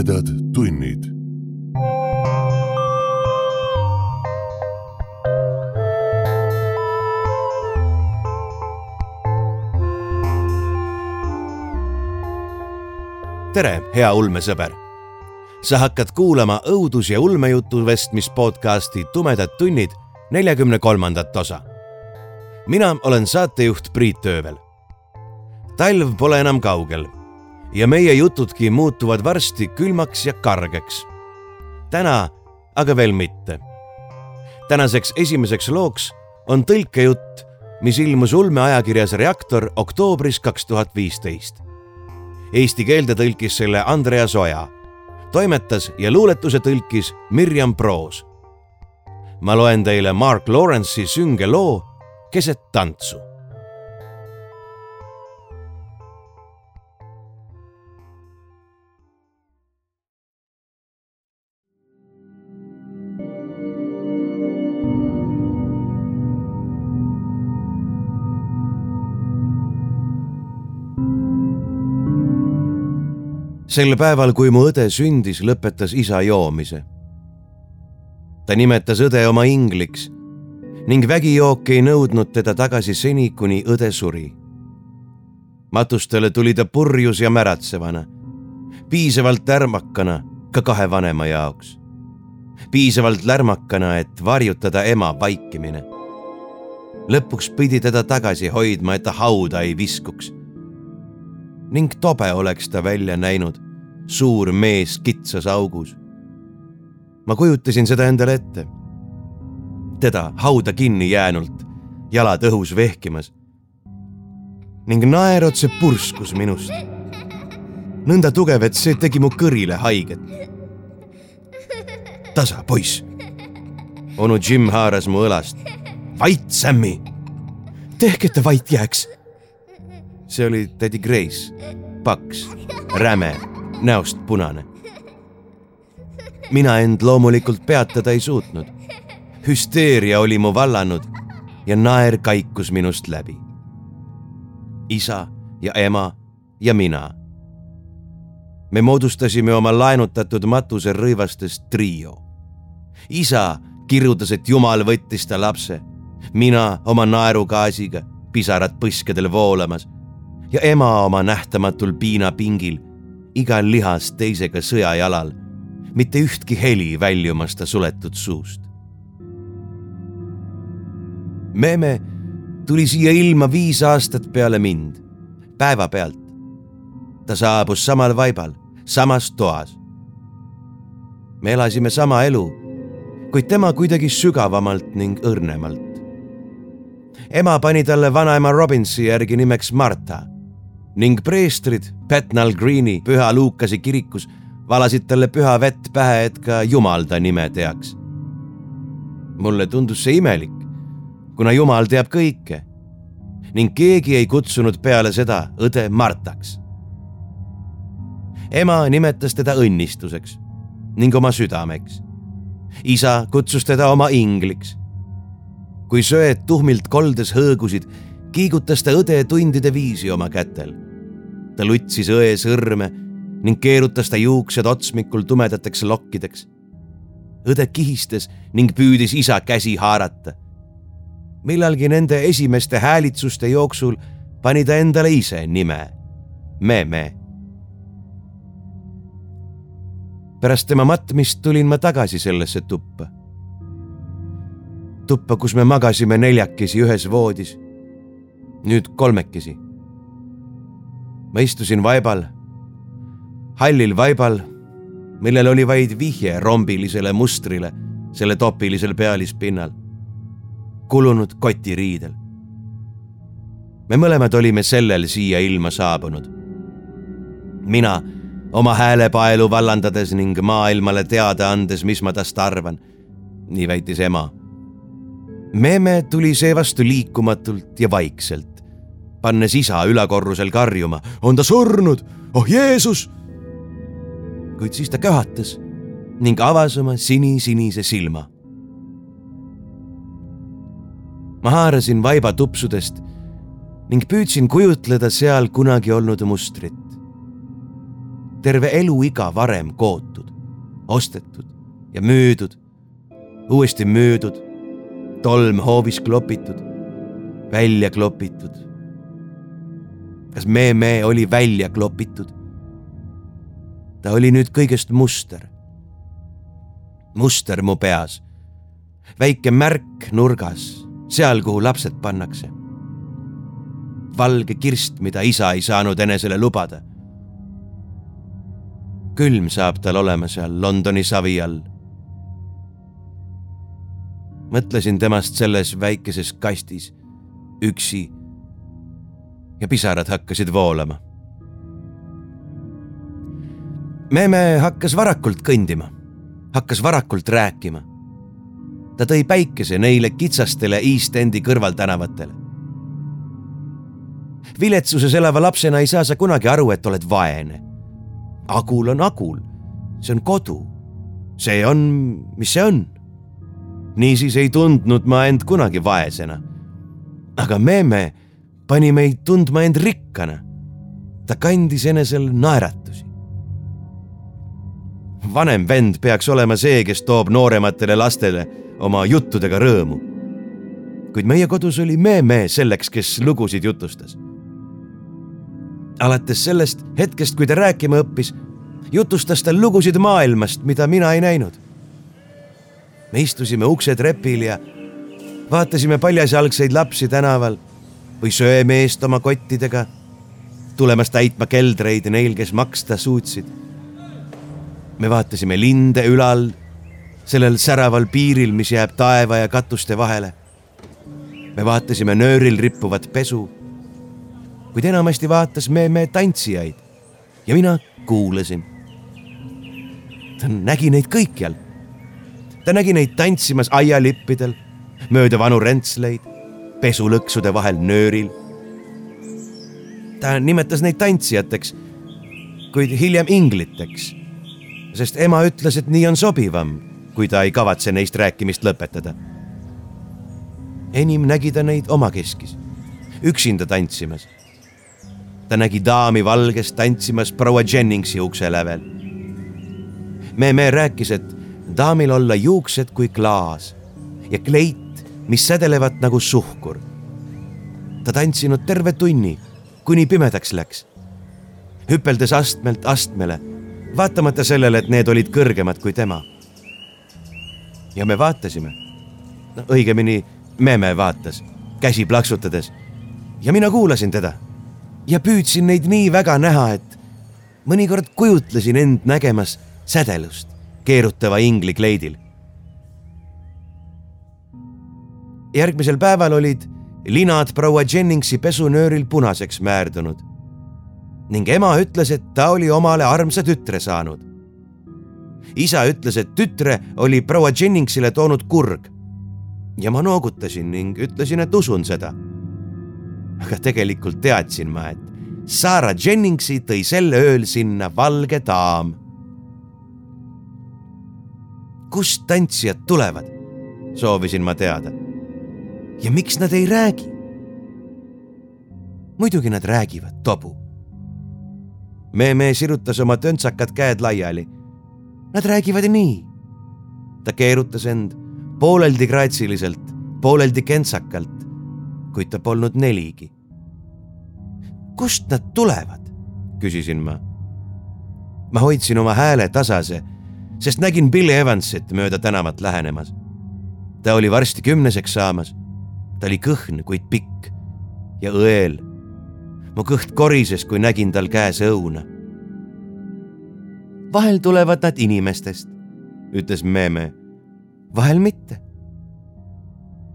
tumedad tunnid. tere, hea ulmesõber. sa hakkad kuulama õudus- ja ulmejutu vestmis podcasti Tumedad tunnid neljakümne kolmandat osa. mina olen saatejuht Priit Öövel. talv pole enam kaugel ja meie jutudki muutuvad varsti külmaks ja kargeks. täna aga veel mitte. tänaseks esimeseks looks on tõlkejutt, mis ilmus ulmeajakirjas Reaktor oktoobris kaks tuhat viisteist. Eesti keelde tõlkis selle Andreas Oja, toimetas ja luuletuse tõlkis Mirjam Proos. ma loen teile Mark Lawrence'i sünge loo Keset tantsu sel päeval, kui mu õde sündis, lõpetas isa joomise. ta nimetas õde oma ingliks ning vägijook ei nõudnud teda tagasi seni, kuni õde suri. matustele tuli ta purjus ja märatsevana, piisavalt ärmakana ka kahe vanema jaoks. piisavalt lärmakana, et varjutada ema vaikimine. lõpuks pidi teda tagasi hoidma, et ta hauda ei viskuks ning tobe oleks ta välja näinud, suur mees kitsas augus. ma kujutasin seda endale ette. teda hauda kinni jäänult, jalad õhus vehkimas. ning naer otse purskus minust. nõnda tugev, et see tegi mu kõrile haiget. tasa, poiss. onu Jim haaras mu õlast. vait, Sammy. tehke, et ta vait jääks see oli tädi Grace, paks, räme, näost punane. mina end loomulikult peatada ei suutnud. hüsteeria oli mu vallanud ja naer kaikus minust läbi. isa ja ema ja mina. me moodustasime oma laenutatud matuse rõivastest trio. isa kirutas, et jumal võttis ta lapse, mina oma naerugaasiga, pisarad põskedel voolamas ja ema oma nähtamatul piinapingil, igal lihas teisega sõjajalal, mitte ühtki heli väljumas ta suletud suust. Meme tuli siia ilma viis aastat peale mind, päevapealt. ta saabus samal vaibal, samas toas. me elasime sama elu, kuid tema kuidagi sügavamalt ning õrnemalt. ema pani talle vanaema Robinsi järgi nimeks Marta ning preestrid Bethnal Greeni Püha Luukase kirikus valasid talle püha vett pähe, et ka Jumal ta nime teaks. mulle tundus see imelik, kuna Jumal teab kõike ning keegi ei kutsunud peale seda õde Martaks. ema nimetas teda õnnistuseks ning oma südameks. isa kutsus teda oma ingliks. kui söed tuhmilt koldes hõõgusid kiigutas ta õde tundide viisi oma kätel. ta lutsis õe sõrme ning keerutas ta juuksed otsmikul tumedateks lokkideks. õde kihistas ning püüdis isa käsi haarata. millalgi nende esimeste häälitsuste jooksul pani ta endale ise nime, Meme. pärast tema matmist tulin ma tagasi sellesse tuppa. tuppa, kus me magasime neljakesi ühes voodis nüüd kolmekesi. ma istusin vaibal, hallil vaibal, millel oli vaid vihje rombilisele mustrile selle topilisel pealispinnal, kulunud kotiriidel. me mõlemad olime sellel siia ilma saabunud. mina oma häälepaelu vallandades ning maailmale teada andes, mis ma tast arvan, nii väitis ema Meme tuli seevastu liikumatult ja vaikselt, pannes isa ülakorrusel karjuma, on ta surnud, oh Jeesus. kuid siis ta köhatas ning avas oma sinisinise silma. ma haarasin vaiba tupsudest ning püüdsin kujutleda seal kunagi olnud mustrit. terve eluiga varem kootud, ostetud ja müüdud, uuesti müüdud, tolm hoovis klopitud, välja klopitud. Kas Mee-Mee oli välja klopitud? ta oli nüüd kõigest muster. muster mu peas, väike märk nurgas, seal, kuhu lapsed pannakse. valge kirst, mida isa ei saanud enesele lubada külm saab tal olema seal Londoni savi all. mõtlesin temast selles väikeses kastis, üksi. Ja pisarad hakkasid voolama. Meme hakkas varakult kõndima, hakkas varakult rääkima. ta tõi päikese neile kitsastele East Endi kõrvaltänavatele. viletsuses elava lapsena ei saa sa kunagi aru, et oled vaene agul on agul, see on kodu. see on, mis see on. niisiis ei tundnud ma end kunagi vaesena. aga Meme pani meid tundma end rikkana. ta kandis enesel naeratusi. vanem vend peaks olema see, kes toob noorematele lastele oma juttudega rõõmu. kuid meie kodus oli Meme selleks, kes lugusid jutustas alates sellest hetkest, kui ta rääkima õppis, jutustas ta lugusid maailmast, mida mina ei näinud. me istusime uksetrepil ja vaatasime paljasjalgseid lapsi tänaval või söemeest oma kottidega tulemas täitma keldreid neil, kes maksta suutsid. me vaatasime linde ülal, sellel säraval piiril, mis jääb taeva ja katuste vahele. me vaatasime nööril rippuvat pesu kuid enamasti vaatas Meeme tantsijaid ja mina kuulasin. ta nägi neid kõikjal. ta nägi neid tantsimas aialippidel, mööda vanu rentsleid, pesulõksude vahel nööril. ta nimetas neid tantsijateks, kuid hiljem ingliteks, sest ema ütles, et nii on sobivam, kui ta ei kavatse neist rääkimist lõpetada. enim nägi ta neid omakeskis, üksinda tantsimas ta nägi daami valges tantsimas proua Jenningsi ukse lävel. Meme rääkis, et daamil olla juuksed kui klaas ja kleit, mis sädelevad nagu suhkur. ta tantsinud terve tunni, kuni pimedaks läks. hüpeldes astmelt astmele, vaatamata sellele, et need olid kõrgemad kui tema. ja me vaatasime, no õigemini Meme vaatas, käsi plaksutades ja mina kuulasin teda ja püüdsin neid nii väga näha, et mõnikord kujutlesin end nägemas sädelust keerutava ingli järgmisel päeval olid linad proua Jenningsi pesunööril punaseks määrdunud ning ema ütles, et ta oli omale armsa tütre saanud. isa ütles, et tütre oli proua Jenningsile toonud kurg. ja ma noogutasin ning ütlesin, et usun seda aga tegelikult teadsin ma, et Sarah Jenningsi tõi sel ööl sinna valge daam. kust tantsijad tulevad? soovisin ma teada. Ja miks nad ei räägi? muidugi nad räägivad, tobu. Meeme sirutas oma töntsakad käed laiali. Nad räägivad nii. ta keerutas end pooleldi graatsiliselt, pooleldi kentsakalt kuid ta polnud neligi. kust nad tulevad? küsisin ma. ma hoidsin oma hääle tasase, sest nägin Billy Evansit mööda tänavat lähenemas. ta oli varsti kümneseks saamas. Ta oli kõhn, kuid pikk ja õel. mu kõht korises, kui nägin tal käes õuna. vahel tulevad nad inimestest, ütles Meeme. vahel mitte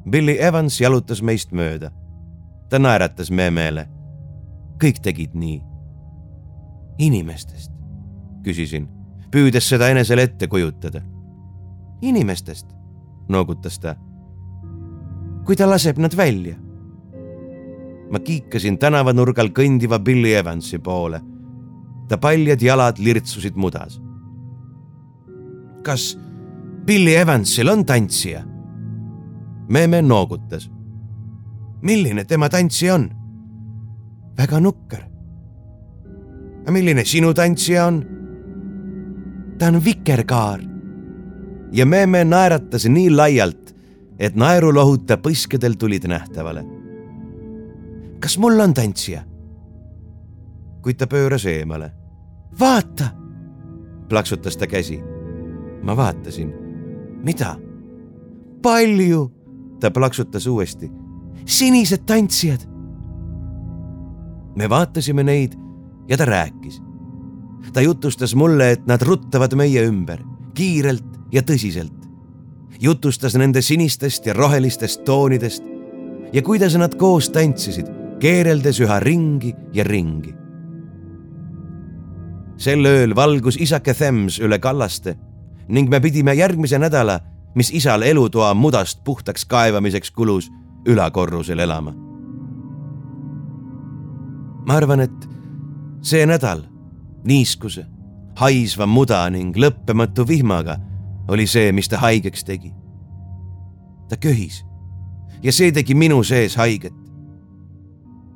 Billy Evans jalutas meist mööda. ta naeratas Memele. kõik tegid nii. inimestest, küsisin, püüdes seda enesele ette kujutada. inimestest, noogutas ta. Kui ta laseb nad välja. ma kiikasin tänavanurgal kõndiva Billy Evansi poole. ta paljad jalad lirtsusid mudas. kas Billy Evansil on tantsija? Meme noogutas. milline tema tantsija on? väga nukker. milline sinu tantsija on? ta on vikerkaar. ja Meme naeratas nii laialt, et naerulohuta põskedel tulid nähtavale. kas mul on tantsija? kuid ta pööras eemale. vaata, plaksutas ta käsi. ma vaatasin. mida? palju, ta plaksutas uuesti. sinised tantsijad. me vaatasime neid ja ta rääkis ta jutustas mulle, et nad ruttavad meie ümber kiirelt ja tõsiselt. Jutustas nende sinistest ja rohelistest toonidest ja kuidas nad koos tantsisid, keereldes üha ringi ja ringi. sel ööl valgus isake Thems üle kallaste ning me pidime järgmise nädala, mis isal elutoa mudast puhtaks kaevamiseks kulus, ülakorrusel elama. ma arvan, et see nädal niiskuse, haisva muda ning lõppematu vihmaga oli see, mis ta haigeks tegi. ta köhis ja see tegi minu sees haiget.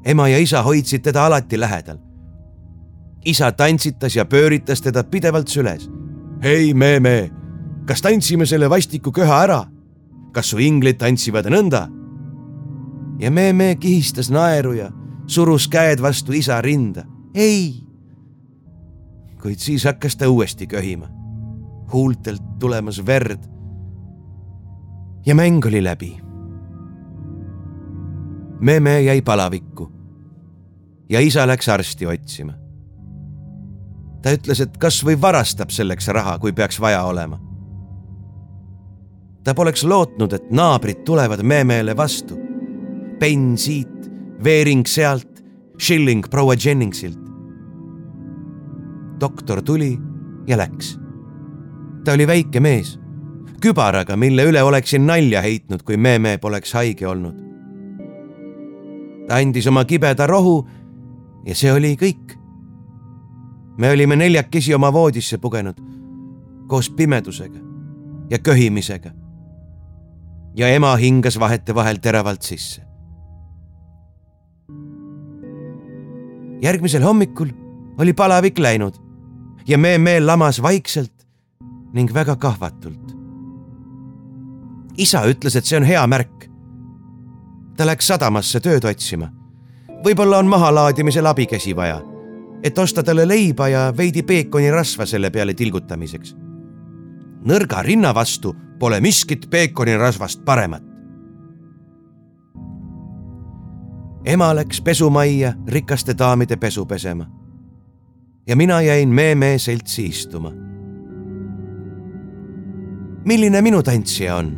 ema ja isa hoidsid teda alati lähedal. isa tantsitas ja pööritas teda pidevalt süles. hei, me-me, kas tantsime selle vastiku köha ära? kas su inglid tantsivad nõnda? ja me-me kihistas naeru ja surus käed vastu isa rinda. ei kuid siis hakkas ta uuesti köhima. Huultelt tulemas verd. ja mäng oli läbi. Meme jäi palavikku ja isa läks arsti otsima. ta ütles, et kas või varastab selleks raha, kui peaks vaja olema. ta poleks lootnud, et naabrid tulevad Memele vastu. penn siit, veering sealt, shilling proua Jenningsilt doktor tuli ja läks. Ta oli väike mees, kübaraga, mille üle oleksin nalja heitnud, kui Meeme poleks haige olnud. ta andis oma kibeda rohu ja see oli kõik. me olime neljakesi oma voodisse pugenud koos pimedusega ja köhimisega. ja ema hingas vahetevahel teravalt sisse. järgmisel hommikul oli palavik läinud ja Meeme lamas vaikselt ning väga kahvatult. isa ütles, et see on hea märk. ta läks sadamasse tööd otsima. võib-olla on mahalaadimisel abikäsi vaja, et osta talle leiba ja veidi peekonirasva selle peale tilgutamiseks. nõrga rinna vastu pole miskit peekonirasvast paremat. ema läks pesumajja rikaste daamide pesu pesema ja mina jäin Meeme seltsi istuma. Milline minu tantsija on?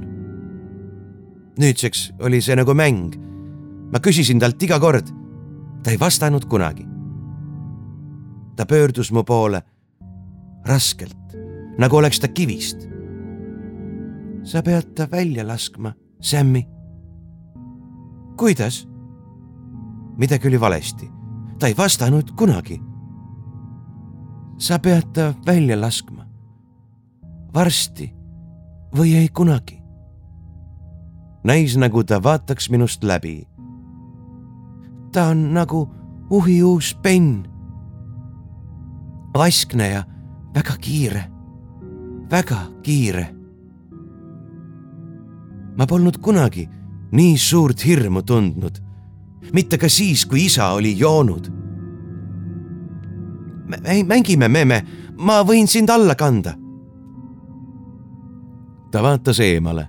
nüüdseks oli see nagu mäng. ma küsisin talt iga kord. ta ei vastanud kunagi. ta pöördus mu poole raskelt, nagu oleks ta kivist. sa pead ta välja laskma, Sammy. kuidas? midagi oli valesti. ta ei vastanud kunagi sa pead ta välja laskma. varsti või ei kunagi. näis, nagu ta vaataks minust läbi. ta on nagu uhiuus penn. vaskne ja väga kiire, väga kiire. ma polnud kunagi nii suurt hirmu tundnud, mitte ka siis, kui isa oli joonud mängime, memme, ma võin sind alla kanda. Ta vaatas eemale.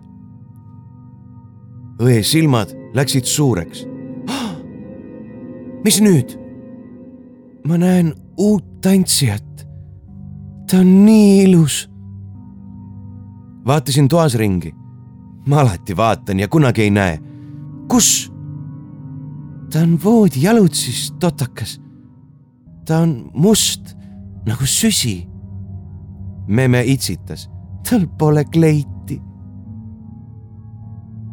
õe silmad läksid suureks. mis nüüd? ma näen uut tantsijat. ta on nii ilus. vaatasin toas ringi. ma alati vaatan ja kunagi ei näe. kus? ta on voodijalutsis, totakas ta on must nagu süsi. meme itsitas, tal pole kleiti.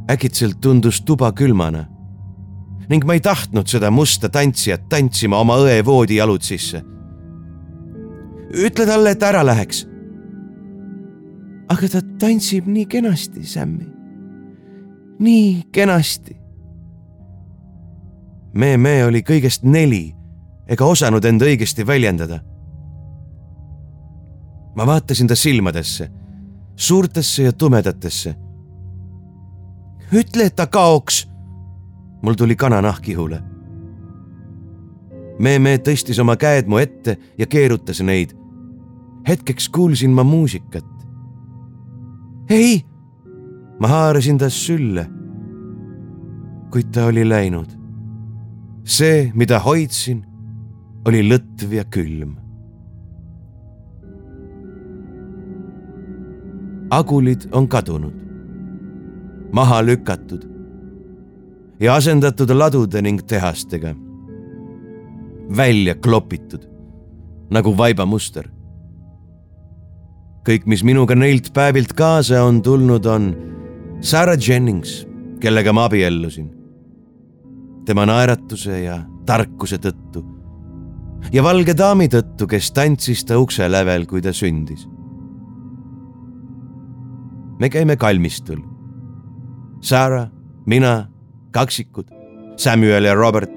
Äkitselt tundus tuba külmana ning ma ei tahtnud seda musta tantsijat tantsima oma õe voodijalud sisse. ütle talle, et ära läheks. aga ta tantsib nii kenasti, Sammy. nii kenasti. Meme oli kõigest neli ega osanud end õigesti väljendada. ma vaatasin ta silmadesse, suurtesse ja tumedatesse. Ütle, et ta kaoks. mul tuli kananahk ihule. Meeme tõstis oma käed mu ette ja keerutas neid. hetkeks kuulsin ma muusikat. ei, ma haarasin ta sülle. kuid ta oli läinud. see, mida hoidsin, oli lõtv ja külm agulid on kadunud, maha lükatud ja asendatud ladude ning tehastega. välja klopitud nagu vaibamuster. kõik, mis minuga neilt päevilt kaasa on tulnud, on Sarah Jennings, kellega ma abiellusin. tema naeratuse ja tarkuse tõttu ja valge daami tõttu, kes tantsis ta ukse lävel, kui ta sündis me käime kalmistul. Sarah, mina, kaksikud, Samuel ja Robert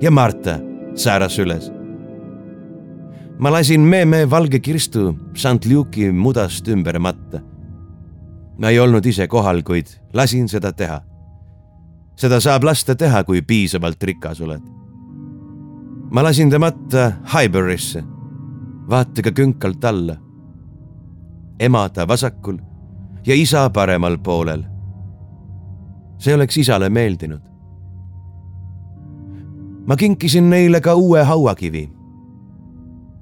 ja Marta Sarah süles. ma lasin meeme valge kirstu St Luke'i mudast ümber matta. ma ei olnud ise kohal, kuid lasin seda teha. seda saab lasta teha, kui piisavalt rikas oled. ma lasin ta matta Highbury'sse, vaatega künkalt alla. ema ta vasakul ja isa paremal poolel. See oleks isale meeldinud. ma kinkisin neile ka uue hauakivi.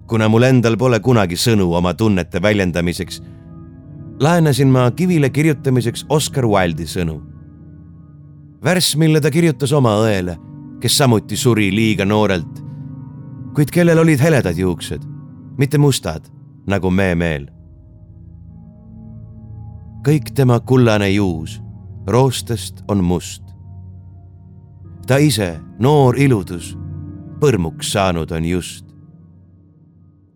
kuna mul endal pole kunagi sõnu oma tunnete väljendamiseks, laenasin ma kivile kirjutamiseks Oscar Wilde'i sõnu. värss, mille ta kirjutas oma õele, kes samuti suri liiga noorelt, kuid kellel olid heledad juuksed, mitte mustad nagu meemeel kõik tema kullane juus roostest on must. ta ise, noor iludus, põrmuks saanud on just.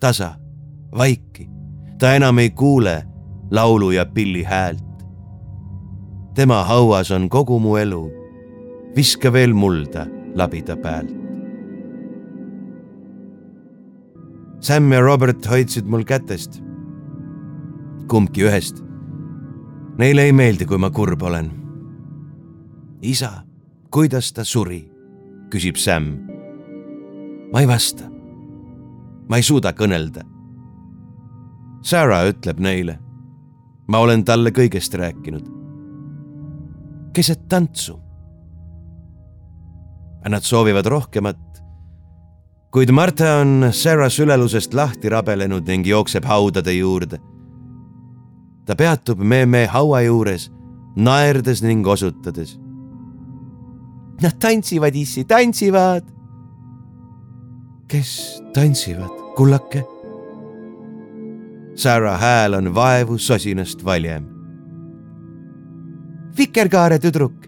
tasa, vaiki, ta enam ei kuule laulu ja pilli häält. tema hauas on kogu mu elu, viska veel mulda labida pealt. Sam ja Robert hoidsid mul kätest, kumbki ühest Neile ei meeldi, kui ma kurb olen. isa, kuidas ta suri? küsib Sam. ma ei vasta. ma ei suuda kõnelda. Sarah ütleb neile. ma olen talle kõigest rääkinud. keset tantsu. Nad soovivad rohkemat. kuid Marta on Sarah sülelusest lahti rabelenud ning jookseb haudade juurde ta peatub Meme haua juures, naerdes ning osutades. Nad tantsivad, issi, tantsivad. kes tantsivad, kullake? Sarah hääl on vaevu sosinast valjem. vikerkaare tüdruk,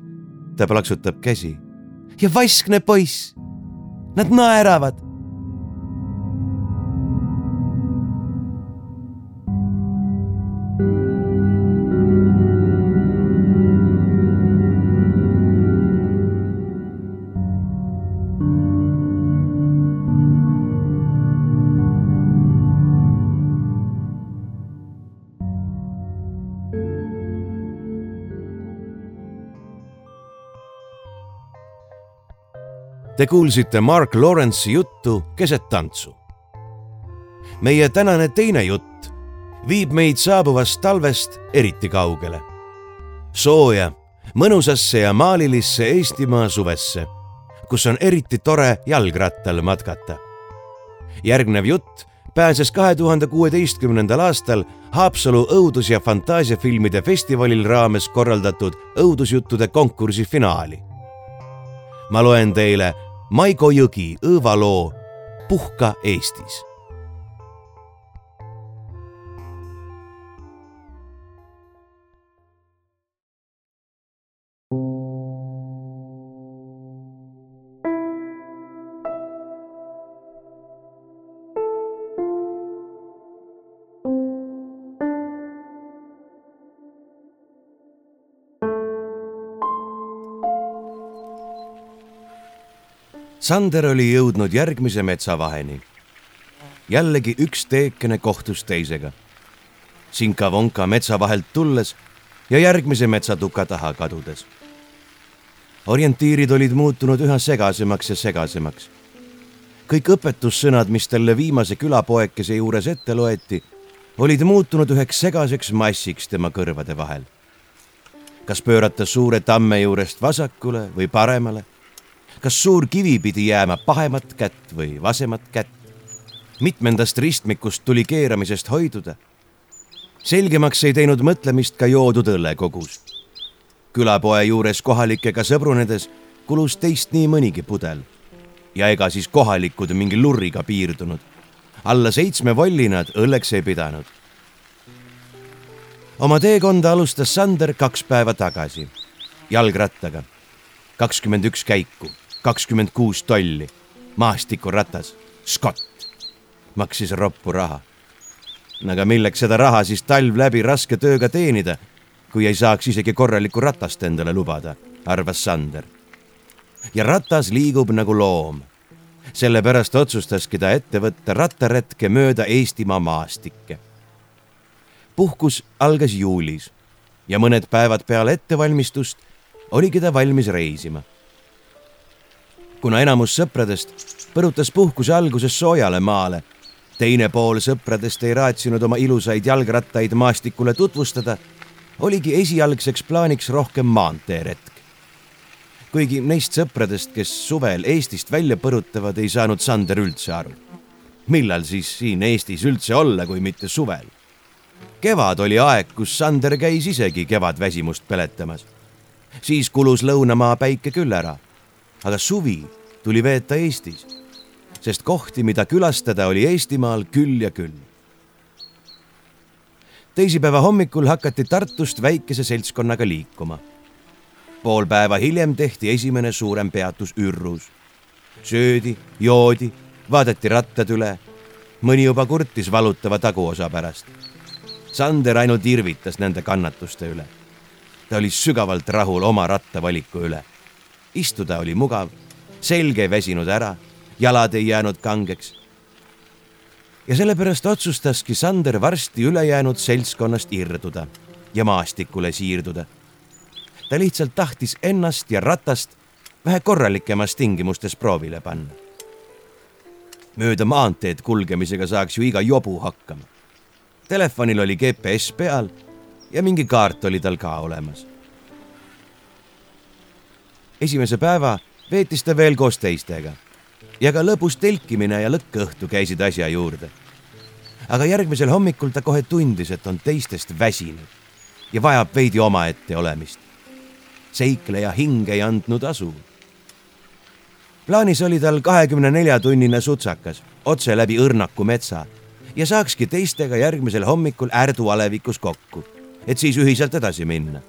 ta plaksutab käsi ja vaskne poiss. Nad naeravad Te kuulsite Mark Lawrence'i juttu Keset tantsu. meie tänane teine jutt viib meid saabuvast talvest eriti kaugele. sooja, mõnusasse ja maalilisse Eestimaa suvesse, kus on eriti tore jalgrattal matkata. järgnev jutt pääses kahe tuhande kuueteistkümnendal aastal Haapsalu õudus- ja fantaasiafilmide festivalil raames korraldatud õudusjuttude konkursi finaali. ma loen teile Maigo Jõgi õõvaloo Puhka Eestis Sander oli jõudnud järgmise metsavaheni. jällegi üks teekene kohtus teisega sinka-vonka metsa vahelt tulles ja järgmise metsatuka taha kadudes. orientiirid olid muutunud üha segasemaks ja segasemaks. kõik õpetussõnad, mis talle viimase külapoekese juures ette loeti, olid muutunud üheks segaseks massiks tema kõrvade vahel. kas pöörata suure tamme juurest vasakule või paremale? Kas suur kivi pidi jääma pahemat kätt või vasemat kätt? mitmendast ristmikust tuli keeramisest hoiduda selgemaks ei teinud mõtlemist ka joodud õllekogus. külapoe juures kohalikega sõbrunedes kulus teist nii mõnigi pudel. ja ega siis kohalikud mingi lurriga piirdunud. alla seitsme volli nad õlleks ei pidanud. oma teekonda alustas Sander kaks päeva tagasi, jalgrattaga. kakskümmend üks käiku, kakskümmend kuus tolli, maastikuratas, Scott maksis roppu raha aga milleks seda raha siis talv läbi raske tööga teenida, kui ei saaks isegi korralikku ratast endale lubada, arvas Sander. ja ratas liigub nagu loom. sellepärast otsustaski ta ette võtta rattaretke mööda Eestimaa maastikke. puhkus algas juulis ja mõned päevad peale ettevalmistust oligi ta valmis reisima. Kuna enamus sõpradest põrutas puhkuse alguses soojale maale teine pool sõpradest ei raatsinud oma ilusaid jalgrattaid maastikule tutvustada, oligi esialgseks plaaniks rohkem maanteeretk. kuigi neist sõpradest, kes suvel Eestist välja põrutavad, ei saanud Sander üldse aru. millal siis siin Eestis üldse olla, kui mitte suvel? kevad oli aeg, kus Sander käis isegi kevadväsimust peletamas. siis kulus lõunamaa päike küll ära. Aga suvi tuli veeta Eestis sest kohti, mida külastada, oli Eestimaal küll ja küll. teisipäeva hommikul hakati Tartust väikese seltskonnaga liikuma. pool päeva hiljem tehti esimene suurem peatus Ürrus. söödi, joodi, vaadati rattad üle. mõni juba kurtis valutava taguosa pärast. Sander ainult irvitas nende kannatuste üle. ta oli sügavalt rahul oma rattavaliku üle. Istuda oli mugav, selge ei väsinud ära jalad ei jäänud kangeks. ja sellepärast otsustaski Sander varsti ülejäänud seltskonnast irduda ja maastikule siirduda. ta lihtsalt tahtis ennast ja ratast vähe korralikemas tingimustes proovile panna. mööda maanteed kulgemisega saaks ju iga jobu hakkama. Telefonil oli GPS peal ja mingi kaart oli tal ka olemas. Esimese päeva veetis ta veel koos teistega ja ka lõbus telkimine ja lõkkõhtu käisid asja juurde. aga järgmisel hommikul ta kohe tundis, et on teistest väsinud ja vajab veidi omaette olemist. seikleja hing ei andnud asu. plaanis oli tal kahekümne nelja tunnine sutsakas otse läbi Õrnaku metsa ja saakski teistega järgmisel hommikul Ärdu alevikus kokku, et siis ühiselt edasi minna.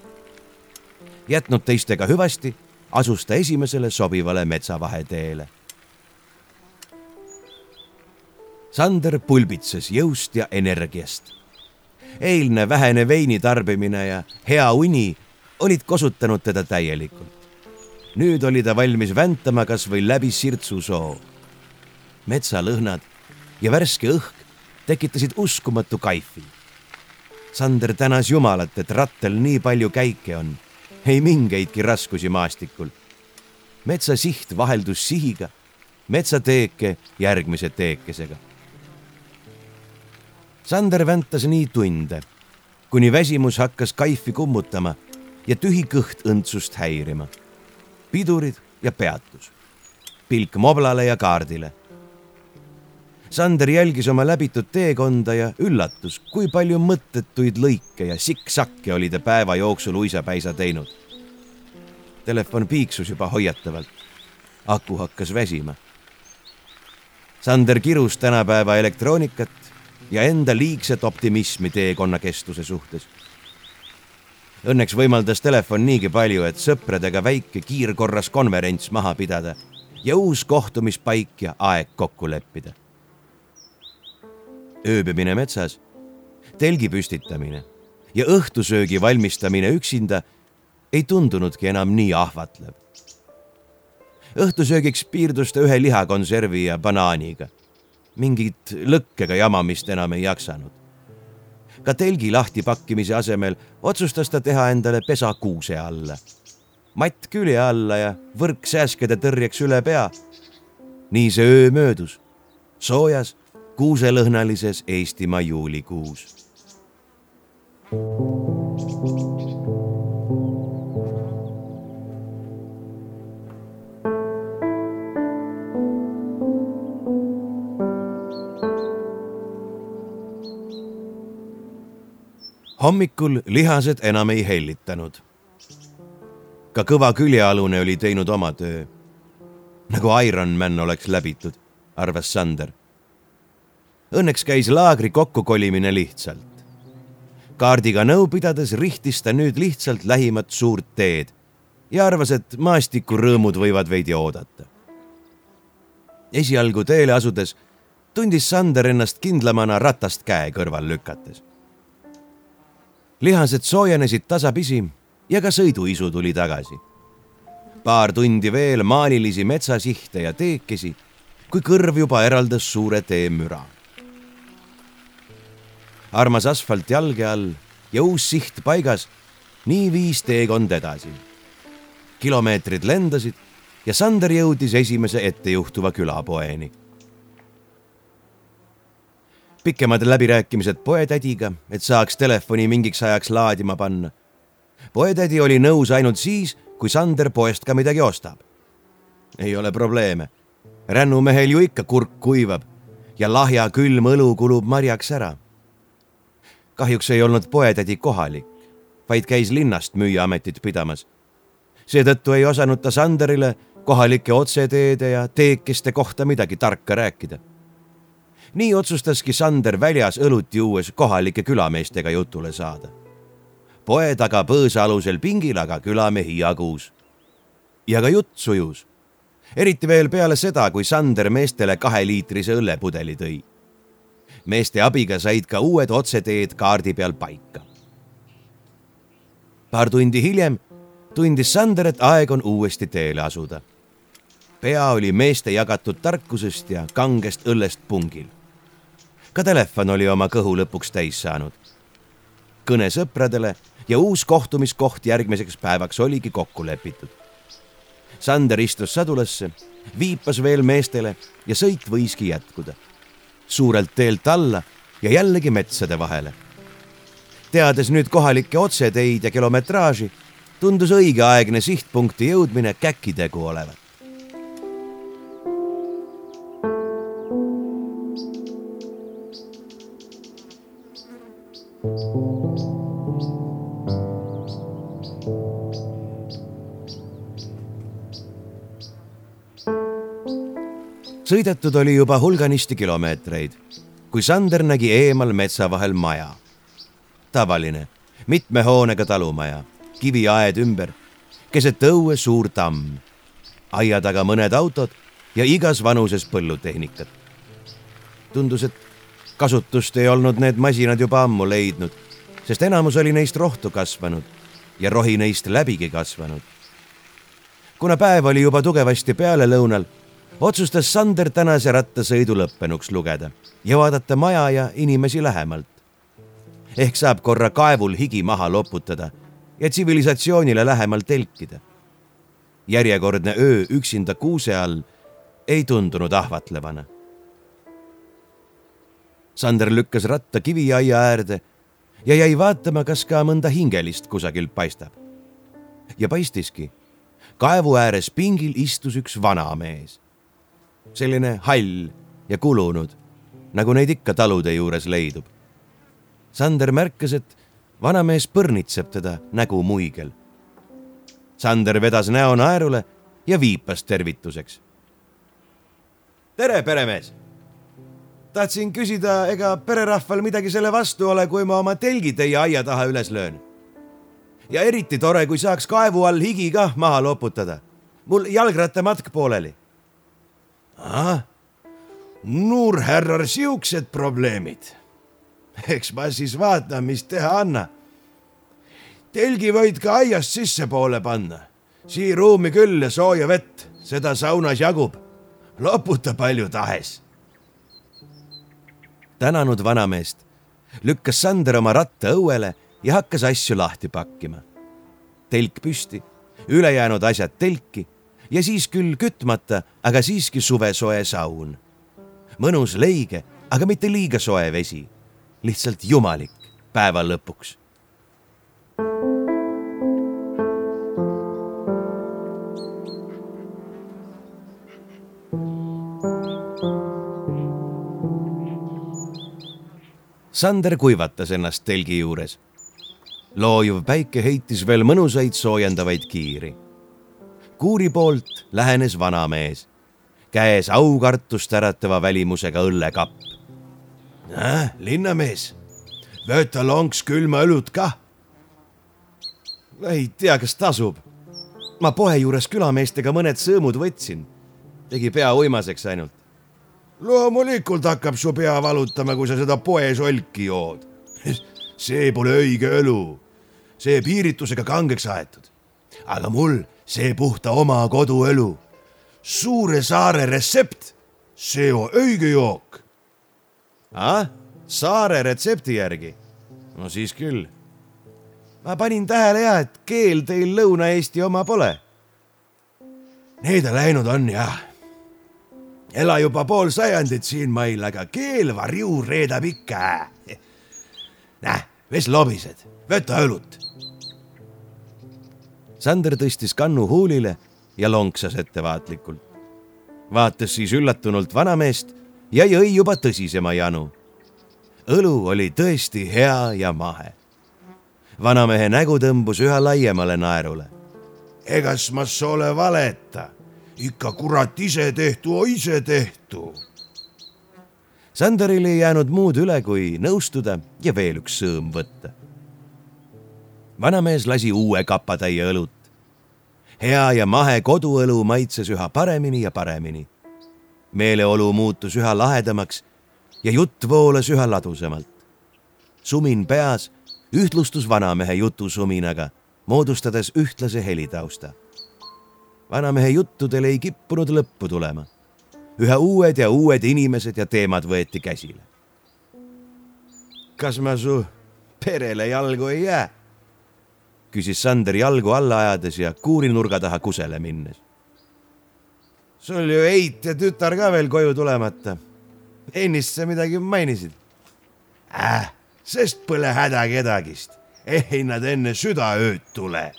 jätnud teistega hüvasti, asus ta esimesele sobivale metsavaheteele Sander pulbitses jõust ja energiast. eilne vähene veini tarbimine ja hea uni olid kosutanud teda täielikult. nüüd oli ta valmis väntama kas või läbi sirtsusoo. metsalõhnad ja värske õhk tekitasid uskumatu kaifi. Sander tänas Jumalat, et rattel nii palju käike on, ei mingeidki raskusi maastikul. metsa siht vaheldus sihiga, metsateeke järgmise teekesega Sander väntas nii tunde, kuni väsimus hakkas kaifi kummutama ja tühi kõht õndsust häirima. pidurid ja peatus, pilk moblale ja kaardile. Sander jälgis oma läbitud teekonda ja üllatus, kui palju mõttetuid lõike ja siksakke oli ta päeva jooksul uisapäisa teinud. Telefon piiksus juba hoiatavalt. aku hakkas väsima. Sander kirus tänapäeva elektroonikat ja enda liigset optimismi teekonna kestuse suhtes. Õnneks võimaldas telefon niigi palju, et sõpradega väike kiirkorras konverents maha pidada ja uus kohtumispaik ja aeg kokku leppida. Ööbimine metsas, telgi püstitamine ja õhtusöögi valmistamine üksinda ei tundunudki enam nii ahvatlev. õhtusöögiks piirdus ta ühe lihakonservi ja banaaniga mingit lõkkega jamamist enam ei jaksanud. ka telgi lahtipakkimise asemel otsustas ta teha endale pesa kuuse alla. matt külje alla ja võrk sääskede tõrjeks üle pea. nii see öö möödus, soojas kuuselõhnalises Eestimaa juulikuus. hommikul lihased enam ei hellitanud. ka kõva küljealune oli teinud oma töö. nagu Ironman oleks läbitud, arvas Sander. Õnneks käis laagri kokkukolimine lihtsalt. kaardiga nõu pidades rihtis ta nüüd lihtsalt lähimat suurt teed ja arvas, et maastikurõõmud võivad veidi oodata. esialgu teele asudes tundis Sander ennast kindlamana ratast käe kõrval lükates lihased soojenesid tasapisi ja ka sõiduisu tuli tagasi. paar tundi veel maalilisi metsasihte ja teekesi, kui kõrv juba eraldas suure tee müra. Armas asfalt jalge all ja uus siht paigas, nii viis teekond edasi. kilomeetrid lendasid ja Sander jõudis esimese ettejuhtuva külapoeni pikemad läbirääkimised poetädiga, et saaks telefoni mingiks ajaks laadima panna. poetädi oli nõus ainult siis, kui Sander poest ka midagi ostab. ei ole probleeme. rännumehel ju ikka kurk kuivab ja lahja külm õlu kulub marjaks ära. Kahjuks ei olnud poetädi kohalik, vaid käis linnast müüjaametit pidamas. seetõttu ei osanud ta Sanderile kohalike otseteede ja teekeste kohta midagi tarka rääkida nii otsustaski Sander väljas õlut juues kohalike külameestega jutule saada. poe taga põõsa alusel pingil aga külamehi jagus. ja ka jutt sujus. eriti veel peale seda, kui Sander meestele kaheliitrise õllepudeli tõi. Meeste abiga said ka uued otseteed kaardi peal paika. paar tundi hiljem tundis Sander, et aeg on uuesti teele asuda pea oli meeste jagatud tarkusest ja kangest õllest pungil ka telefon oli oma kõhu lõpuks täis saanud. kõne sõpradele ja uus kohtumiskoht järgmiseks päevaks oligi kokku lepitud. Sander istus sadulasse, viipas veel meestele ja sõit võiski jätkuda. Suurelt teelt alla ja jällegi metsade vahele. teades nüüd kohalikke otseteid ja kilometraaži, tundus õigeaegne sihtpunkti jõudmine käkitegu olevat. Sõidetud oli juba hulganisti kilomeetreid, kui Sander nägi eemal metsa vahel maja. tavaline, mitme hoonega talumaja, kiviaed ümber, keset õue suur tamm, aia taga mõned autod ja igas vanuses põllutehnikat. tundus, et kasutust ei olnud need masinad juba ammu leidnud, sest enamus oli neist rohtu kasvanud ja rohi neist läbigi kasvanud. kuna päev oli juba tugevasti pealelõunal, otsustas Sander tänase rattasõidu lõppenuks lugeda ja vaadata maja ja inimesi lähemalt. ehk saab korra kaevul higi maha loputada ja tsivilisatsioonile lähemalt telkida. järjekordne öö üksinda kuuse all ei tundunud ahvatlevana Sander lükkas ratta kiviaia äärde ja jäi vaatama, kas ka mõnda hingelist kusagilt paistab. ja paistiski. kaevu ääres pingil istus üks vanamees. Selline hall ja kulunud, nagu neid ikka talude juures leidub. Sander märkas, et vanamees põrnitseb teda nägu muigel. Sander vedas näo naerule ja viipas tervituseks. tere, peremees tahtsin küsida, ega pererahval midagi selle vastu ole, kui ma oma telgi teie aia taha üles löön. ja eriti tore, kui saaks kaevu all higi kah maha loputada. mul jalgrattamatk pooleli. Ahah, Nuurhärrar siuksed probleemid. eks ma siis vaatan, mis teha anna. telgi võid ka aiast sissepoole panna, sii ruumi küll ja sooja vett, seda saunas jagub. loputa palju tahes tänanud vanameest, lükkas Sander oma ratta õuele ja hakkas asju lahti pakkima. telk püsti, ülejäänud asjad telki ja siis küll kütmata, aga siiski suvesoe saun. mõnus leige, aga mitte liiga soe vesi. lihtsalt jumalik päeva lõpuks Sander kuivatas ennast telgi juures. loojuv päike heitis veel mõnusaid soojendavaid kiiri. Kuuri poolt lähenes vanamees, käes aukartust äratava välimusega õllekapp. näe, linnamees, võta lonks külma õlut kah. ei tea, kas tasub. ma poe juures külameestega mõned sõõmud võtsin. tegi pea uimaseks ainult loomulikult hakkab su pea valutama, kui sa seda poesolki jood. see pole õige õlu, see piiritusega kangeks aetud. aga mul see puhta oma koduõlu. suure saare retsept, see on õige jook. ah, saare retsepti järgi? no siis küll. ma panin tähele ja, et keel teil Lõuna-Eesti oma pole. Need läinud on jah ela juba pool sajandit siin mail, aga keel varju reedab ikka. näe, ves lobised, võta õlut. Sander tõstis kannu huulile ja lonksas ettevaatlikult. vaatas siis üllatunult vanameest ja jõi juba tõsisema janu. õlu oli tõesti hea ja mahe. vanamehe nägu tõmbus üha laiemale naerule. egas ma sole valeta ikka kurat ise tehtu, ise tehtu. Sanderil ei jäänud muud üle, kui nõustuda ja veel üks sõõm võtta. Vanamees lasi uue kapatäie õlut. hea ja mahe koduõlu maitses üha paremini ja paremini. meeleolu muutus üha lahedamaks ja jutt voolas üha ladusamalt. sumin peas ühtlustus vanamehe jutusuminaga, moodustades ühtlase helitausta vanamehe juttudel ei kippunud lõppu tulema. üha uued ja uued inimesed ja teemad võeti käsile. kas ma su perele jalgu ei jää? Küsis Sander jalgu alla ajades ja kuurinurga taha kusele minnes. sul ju eit ja tütar ka veel koju tulemata. ennist sa midagi mainisid äh,? sest pole häda kedagist, ei nad enne südaööd tule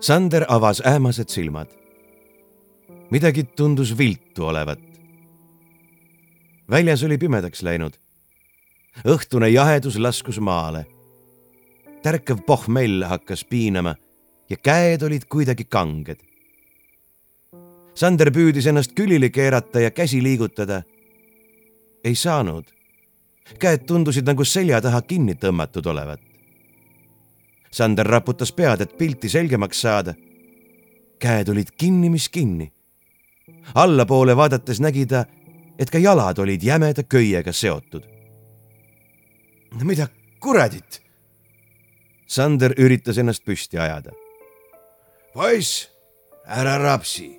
Sander avas ähmased silmad. midagi tundus viltu olevat. väljas oli pimedaks läinud. õhtune jahedus laskus maale. tärkav pohmell hakkas piinama ja käed olid kuidagi kanged. Sander püüdis ennast külili keerata ja käsi liigutada. ei saanud. käed tundusid nagu selja taha kinni tõmmatud olevat. Sander raputas pead, et pilti selgemaks saada. käed olid kinni, mis kinni. allapoole vaadates nägi ta, et ka jalad olid jämeda köiega seotud. mida kuradit? Sander üritas ennast püsti ajada. poiss, ära rapsi.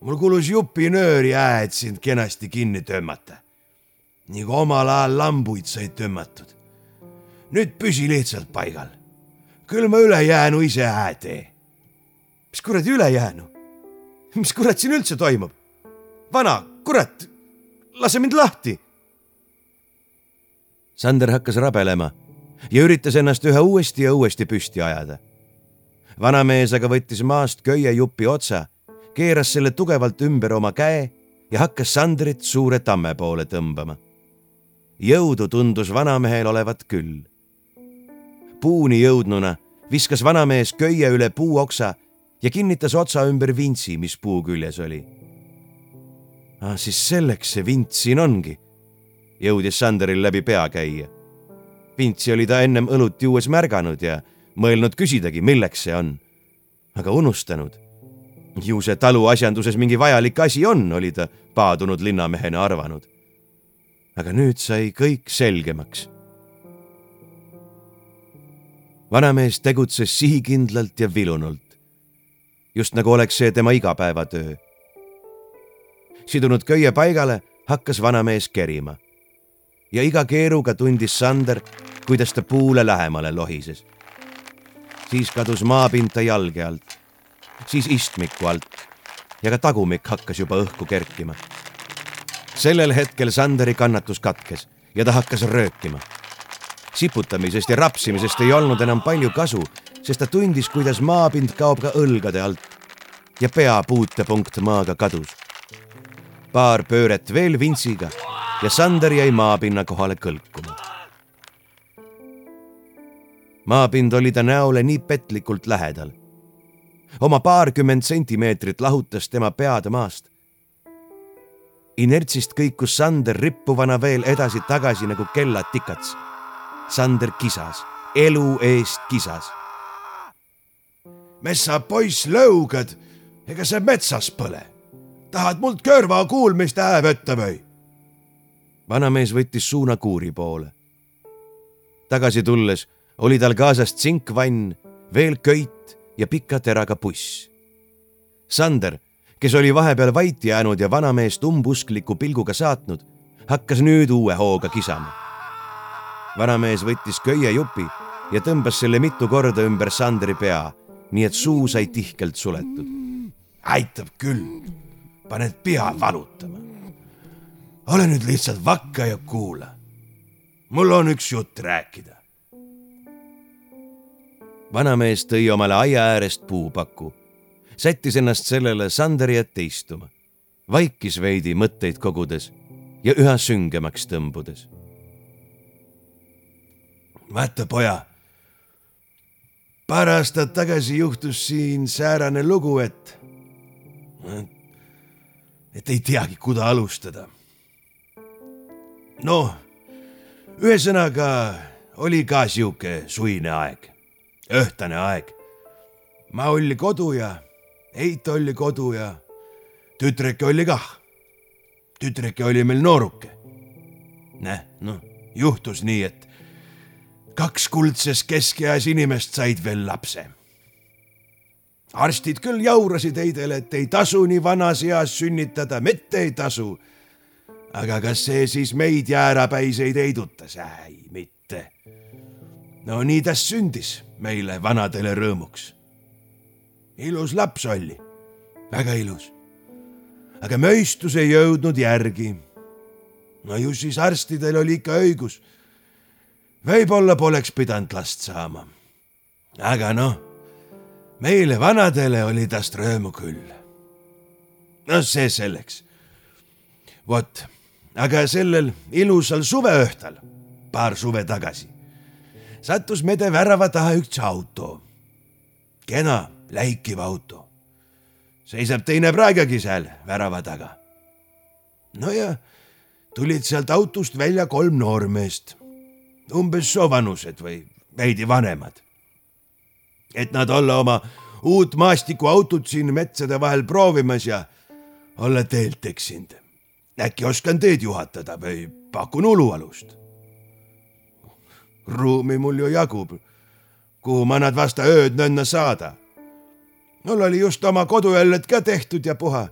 mul kulus jupi nööri ää, et sind kenasti kinni tõmmata. kui omal ajal lambuid said tõmmatud. nüüd püsi lihtsalt paigal küll ma ülejäänu ise hää tee. mis kuradi ülejäänu? mis kurat siin üldse toimub? vana, kurat, lase mind lahti. Sander hakkas rabelema ja üritas ennast üha uuesti ja uuesti püsti ajada. vanamees aga võttis maast köiejupi otsa, keeras selle tugevalt ümber oma käe ja hakkas Sandrit suure tamme poole tõmbama. jõudu tundus vanamehel olevat küll puuni jõudnuna viskas vanamees köie üle puuoksa ja kinnitas otsa ümber vintsi, mis puu küljes oli. ah, siis selleks see vints siin ongi, jõudis Sanderil läbi pea käia. vintsi oli ta ennem õlut juues märganud ja mõelnud küsidagi, milleks see on. aga unustanud. ju see talu asjanduses mingi vajalik asi on, oli ta paadunud linnamehena arvanud. aga nüüd sai kõik selgemaks. Vanamees tegutses sihikindlalt ja vilunult, just nagu oleks see tema igapäevatöö. sidunud köie paigale, hakkas vanamees kerima ja iga keeruga tundis Sander, kuidas ta puule lähemale lohises. siis kadus maapind ta jalge alt, siis istmiku alt ja ka tagumik hakkas juba õhku kerkima. sellel hetkel Sanderi kannatus katkes ja ta hakkas röökima. Siputamisest ja rapsimisest ei olnud enam palju kasu, sest ta tundis, kuidas maapind kaob ka õlgade alt ja pea puutepunkt maaga kadus. paar pööret veel vintsiga ja Sander jäi maapinna kohale kõlkuma. maapind oli ta näole nii petlikult lähedal. oma paarkümmend sentimeetrit lahutas tema pead maast. inertsist kõikus Sander rippuvana veel edasi-tagasi nagu kellad tikats. Sander kisas, elu eest kisas. messa poiss lõugad, ega sa metsas põle. tahad mult kõrva kuulmist hää võtta või? vanamees võttis suuna kuuri poole. tagasi tulles oli tal kaasas tsinkvann, veel köit ja pika teraga puss. Sander, kes oli vahepeal vait jäänud ja vanameest umbuskliku pilguga saatnud, hakkas nüüd uue hooga kisama. Vanamees võttis köiejupi ja tõmbas selle mitu korda ümber Sanderi pea, nii et suu sai tihkelt suletud. aitab küll, paned pea valutama ole nüüd lihtsalt vakka ja kuula. mul on üks jutt rääkida. vanamees tõi omale aia äärest puupaku, sättis ennast sellele Sanderi ette istuma, vaikis veidi mõtteid kogudes ja üha süngemaks tõmbudes. Vaata, poja. paar aastat tagasi juhtus siin säärane lugu, et, et ei teagi, kuda alustada noh, ühesõnaga oli ka sihuke suine aeg, õhtane aeg. ma olli kodu ja Heit olli kodu ja tütreke oli kah. tütreke oli meil nooruke. näh, noh, juhtus nii, et kaks kuldses keskeas inimest said veel lapse. arstid küll jaurasid Heidele, et ei tasu nii vanas eas sünnitada, mitte ei tasu aga kas see siis meid jäärapäiseid heidutas? ei, mitte. no nii ta sündis meile vanadele rõõmuks. ilus laps oli, väga ilus. aga mõistus ei jõudnud järgi. no ju siis arstidel oli ikka õigus. Võib-olla poleks pidanud last saama. aga noh, meile vanadele oli tast rõõmu küll. no see selleks. vot aga sellel ilusal suveõhtul, paar suve tagasi, sattus mede värava taha üks auto. kena, läikiv auto. seisab teine praegagi seal värava taga. no ja tulid sealt autost välja kolm noormeest, umbes soovanused või veidi vanemad. et nad olla oma uut maastikuautot siin metsade vahel proovimas ja olla teelt eksinud äkki oskan teed juhatada või pakun ulualust. ruumi mul ju jagub, kuhu ma nad vasta ööd nõnna saada. mul oli just oma koduõlled ka tehtud ja puha,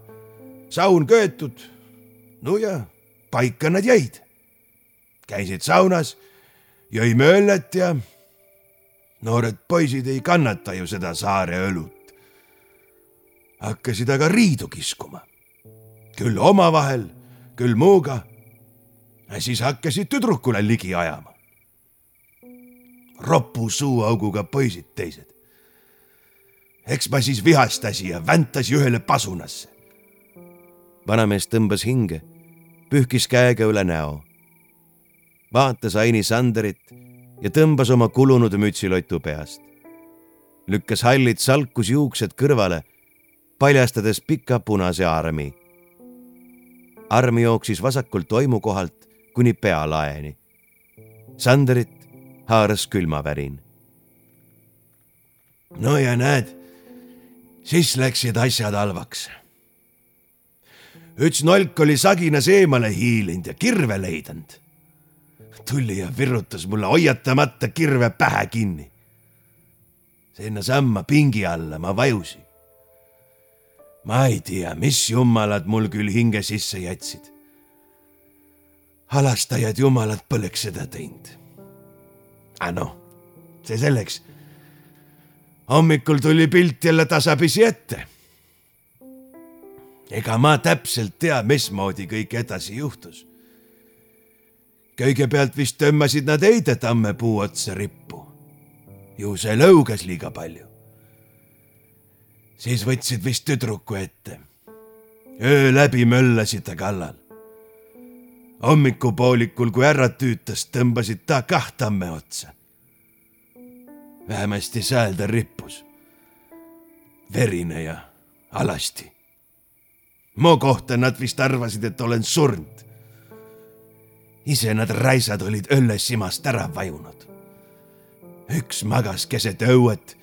saun köetud. no ja paika nad jäid. käisid saunas, jõime õllet ja noored poisid ei kannata ju seda saare õlut. hakkasid aga riidu kiskuma, küll omavahel küll muuga. siis hakkasid tüdrukule ligi ajama. ropu suuauguga poisid teised. eks ma siis vihastasin ja väntasi ühele pasunasse. vanamees tõmbas hinge, pühkis käega üle näo. Vaatas Aini Sanderit ja tõmbas oma kulunud mütsilotu peast. lükkas hallid salkusjuuksed kõrvale, paljastades pika punase armi arm jooksis vasakult toimu kohalt kuni pealaeni. Sanderit haaras külmavärin. no ja näed, siis läksid asjad halvaks. üks nolk oli saginas eemale hiilinud ja kirve leidnud. Tuli ja virutas mulle hoiatamata kirve pähe kinni. sinnasamma pingi alla ma vajusin. ma ei tea, mis jumalad mul küll hinge sisse jätsid. halastajad jumalad poleks seda teinud. aga noh, see selleks. hommikul tuli pilt jälle tasapisi ette ega ma täpselt tea, mismoodi kõik edasi juhtus. Kõigepealt vist tõmbasid nad Heidetamme puu otsa rippu. ju see lõugas liiga palju. siis võtsid vist tüdruku ette. öö läbi möllasid ta kallal. hommikupoolikul, kui ära tüütas, tõmbasid ta kah tamme otsa. vähemasti sääl ta rippus. verine ja alasti mu kohta nad vist arvasid, et olen surnud. Ise nad raisad olid õllesimast ära vajunud. üks magas keset õuet,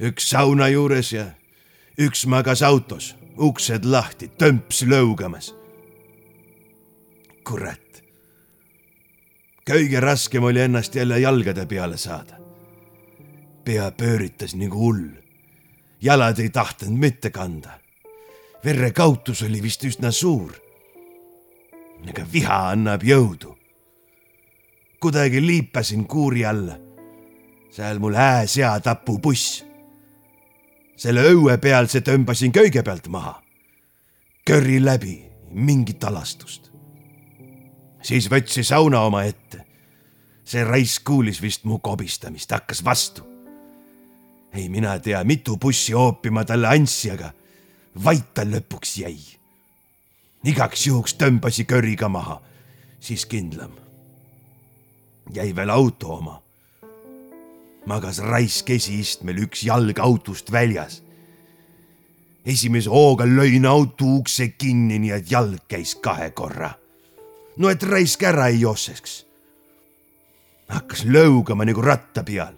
üks sauna juures ja üks magas autos, uksed lahti, tömps lõugamas. kurat. kõige raskem oli ennast jälle jalgade peale saada. pea pööritas nagu hull. jalad ei tahtnud mitte kanda verrekautus oli vist üsna suur. Aga viha annab jõudu. kuidagi liipasin kuuri alla. seal mul hääsea tapubuss. selle õue pealse tõmbasin kõigepealt maha. köri läbi, mingit alastust. siis võtsi sauna omaette. see raisk kuulis vist mu kobistamist, hakkas vastu. ei mina tea, mitu bussi hoopima talle andsi, aga vait ta lõpuks jäi. Igaks juhuks tõmbasi köriga maha, siis kindlam. jäi veel auto oma. magas raisk esiistmel üks jalg autost väljas. esimese hooga lõin auto ukse kinni, nii et jalg käis kahe korra. no et raisk ära ei jookseks. hakkas lõugama nagu ratta peal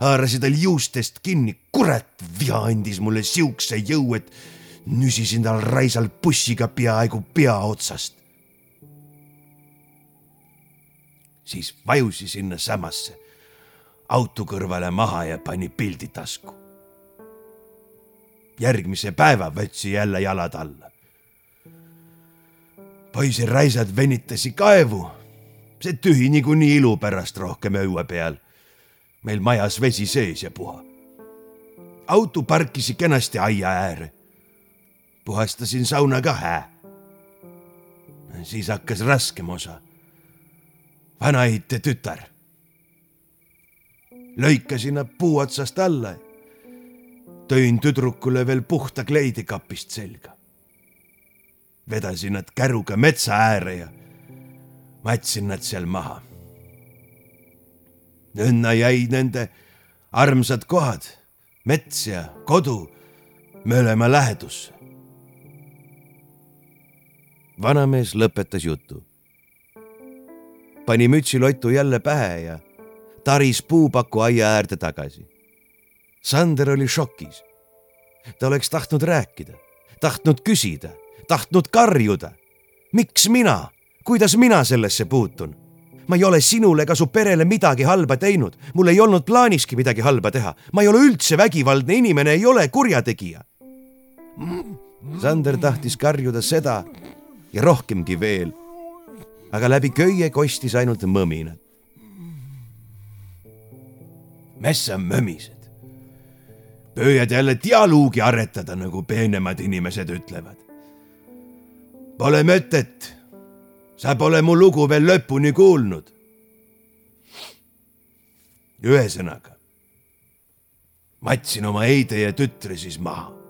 haarasin tal juustest kinni, kurat, viha andis mulle siukse jõu, et nüsisin tal raisal bussiga peaaegu pea otsast. siis vajusi sinna samasse auto kõrvale maha ja pani pildi tasku. järgmise päeva võtsi jälle jalad alla. poisi raisad venitasi kaevu, see tühi niikuinii ilu pärast rohkem õue peal. meil majas vesi sees ja puha. auto parkisi kenasti aia ääre puhastasin sauna ka hää. siis hakkas raskem osa. vanaehite tütar. lõikasin nad puu otsast alla. tõin tüdrukule veel puhta kleidi kapist selga. vedasin nad käruga metsa äärde ja matsin nad seal maha. õnna jäid nende armsad kohad, mets ja kodu mõlema lähedusse vanamees lõpetas jutu. pani mütsilotu jälle pähe ja taris puupaku aia äärde tagasi. Sander oli šokis. ta oleks tahtnud rääkida, tahtnud küsida, tahtnud karjuda. miks mina, kuidas mina sellesse puutun? ma ei ole sinule ega su perele midagi halba teinud, mul ei olnud plaaniski midagi halba teha, ma ei ole üldse vägivaldne inimene, ei ole kurjategija. Sander tahtis karjuda seda, ja rohkemgi veel. aga läbi köie kostis ainult mõminad. mis sa mömised? püüad jälle dialoogi aretada, nagu peenemad inimesed ütlevad. Pole mõtet. sa pole mu lugu veel lõpuni kuulnud. ühesõnaga, matsin oma Heide ja tütre siis maha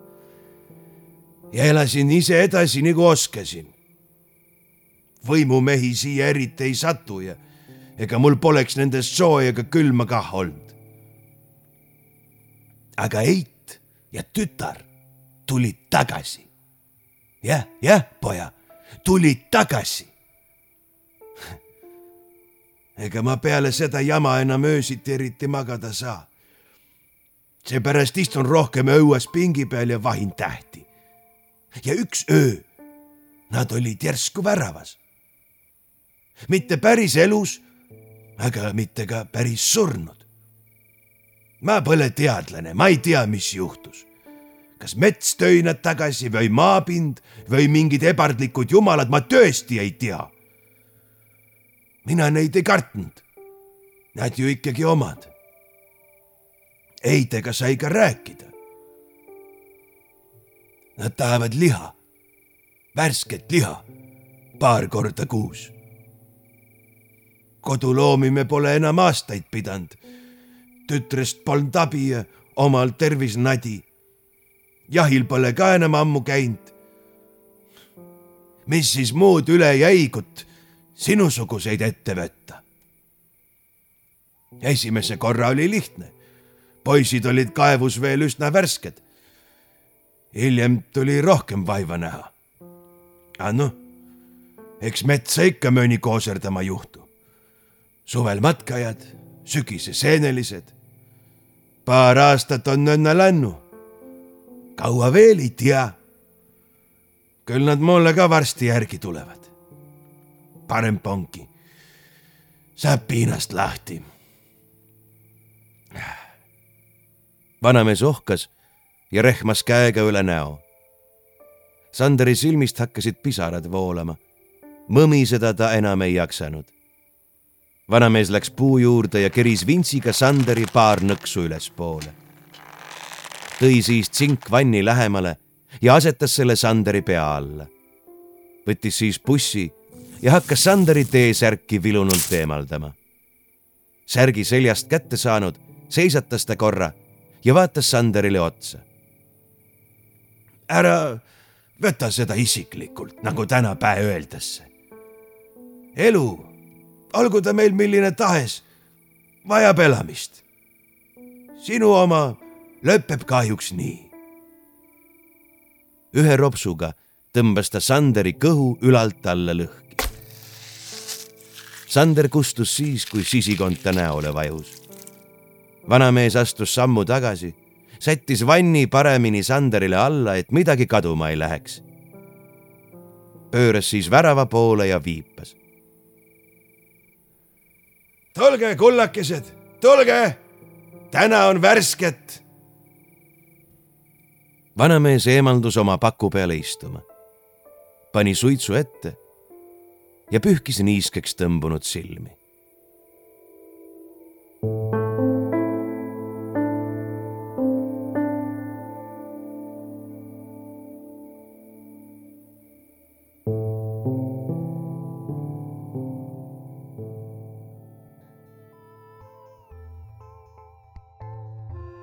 ja elasin ise edasi nagu oskasin võimumehi siia eriti ei satu ja ega mul poleks nendest sooja ega külma kah olnud. aga Eit ja tütar tulid tagasi ja,. jah, jah, poja, tulid tagasi. ega ma peale seda jama enam öösiti eriti magada saa. seepärast istun rohkem õues pingi peal ja vahin tähti. ja üks öö Nad olid järsku väravas. Mitte päris elus, aga mitte ka päris surnud. ma pole teadlane, ma ei tea, mis juhtus. kas mets tõi nad tagasi või maapind või mingid ebardlikud jumalad, ma tõesti ei tea. mina neid ei kartnud. Nad ju ikkagi omad. Heidega sai ka rääkida. Nad tahavad liha, värsket liha, paar korda kuus. Koduloomi me pole enam aastaid pidanud. tütrest polnud abi ja omal tervis nadi. jahil pole ka enam ammu käinud. mis siis muud üle jäi, kui sinusuguseid ette võtta? esimese korra oli lihtne. poisid olid kaevus veel üsna värsked hiljem tuli rohkem vaeva näha. aga noh, eks metsa ikka mõni kooserdama juhtu. Suvel matkajad, sügise seenelised. paar aastat on nõnna lännu. kaua veel ei tea. küll nad mulle ka varsti järgi tulevad. parem ponki, saab piinast lahti. vanamees ohkas ja rehmas käega üle näo. Sanderi silmist hakkasid pisarad voolama. mõmiseda ta enam ei jaksanud. Vanamees läks puu juurde ja keris vintsiga Sanderi paar nõksu ülespoole. tõi siis tsinkvanni lähemale ja asetas selle Sanderi pea alla. võttis siis bussi ja hakkas Sanderi T-särki vilunult eemaldama. särgi seljast kätte saanud, seisatas ta korra ja vaatas Sanderile otsa ära võta seda isiklikult, nagu tänapäev öeldakse. elu, olgu ta meil milline tahes, vajab elamist. sinu oma lõpeb kahjuks nii. ühe ropsuga tõmbas ta Sanderi kõhu ülalt alla lõhki. Sander kustus siis, kui sisikond ta näole vajus. vanamees astus sammu tagasi sättis vanni paremini Sanderile alla, et midagi kaduma ei läheks. pööras siis värava poole ja viipas. Tulge, kullakesed, tulge, täna on värsket. vanamees eemaldus oma paku peale istuma, pani suitsu ette ja pühkis niiskeks tõmbunud silmi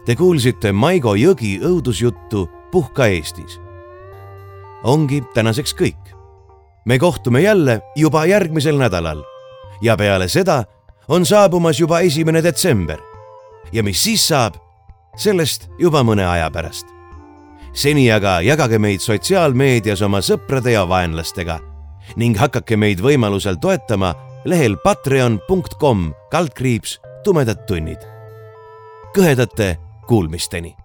Te kuulsite Maigo Jõgi õudusjuttu Puhka Eestis. ongi tänaseks kõik. me kohtume jälle juba järgmisel nädalal ja peale seda on saabumas juba esimene detsember. ja mis siis saab, sellest juba mõne aja pärast. seni aga jagage meid sotsiaalmeedias oma sõprade ja vaenlastega ning hakake meid võimalusel toetama lehel patreon.com kaldkriips tumedad tunnid. kõhedate Kuulmisteni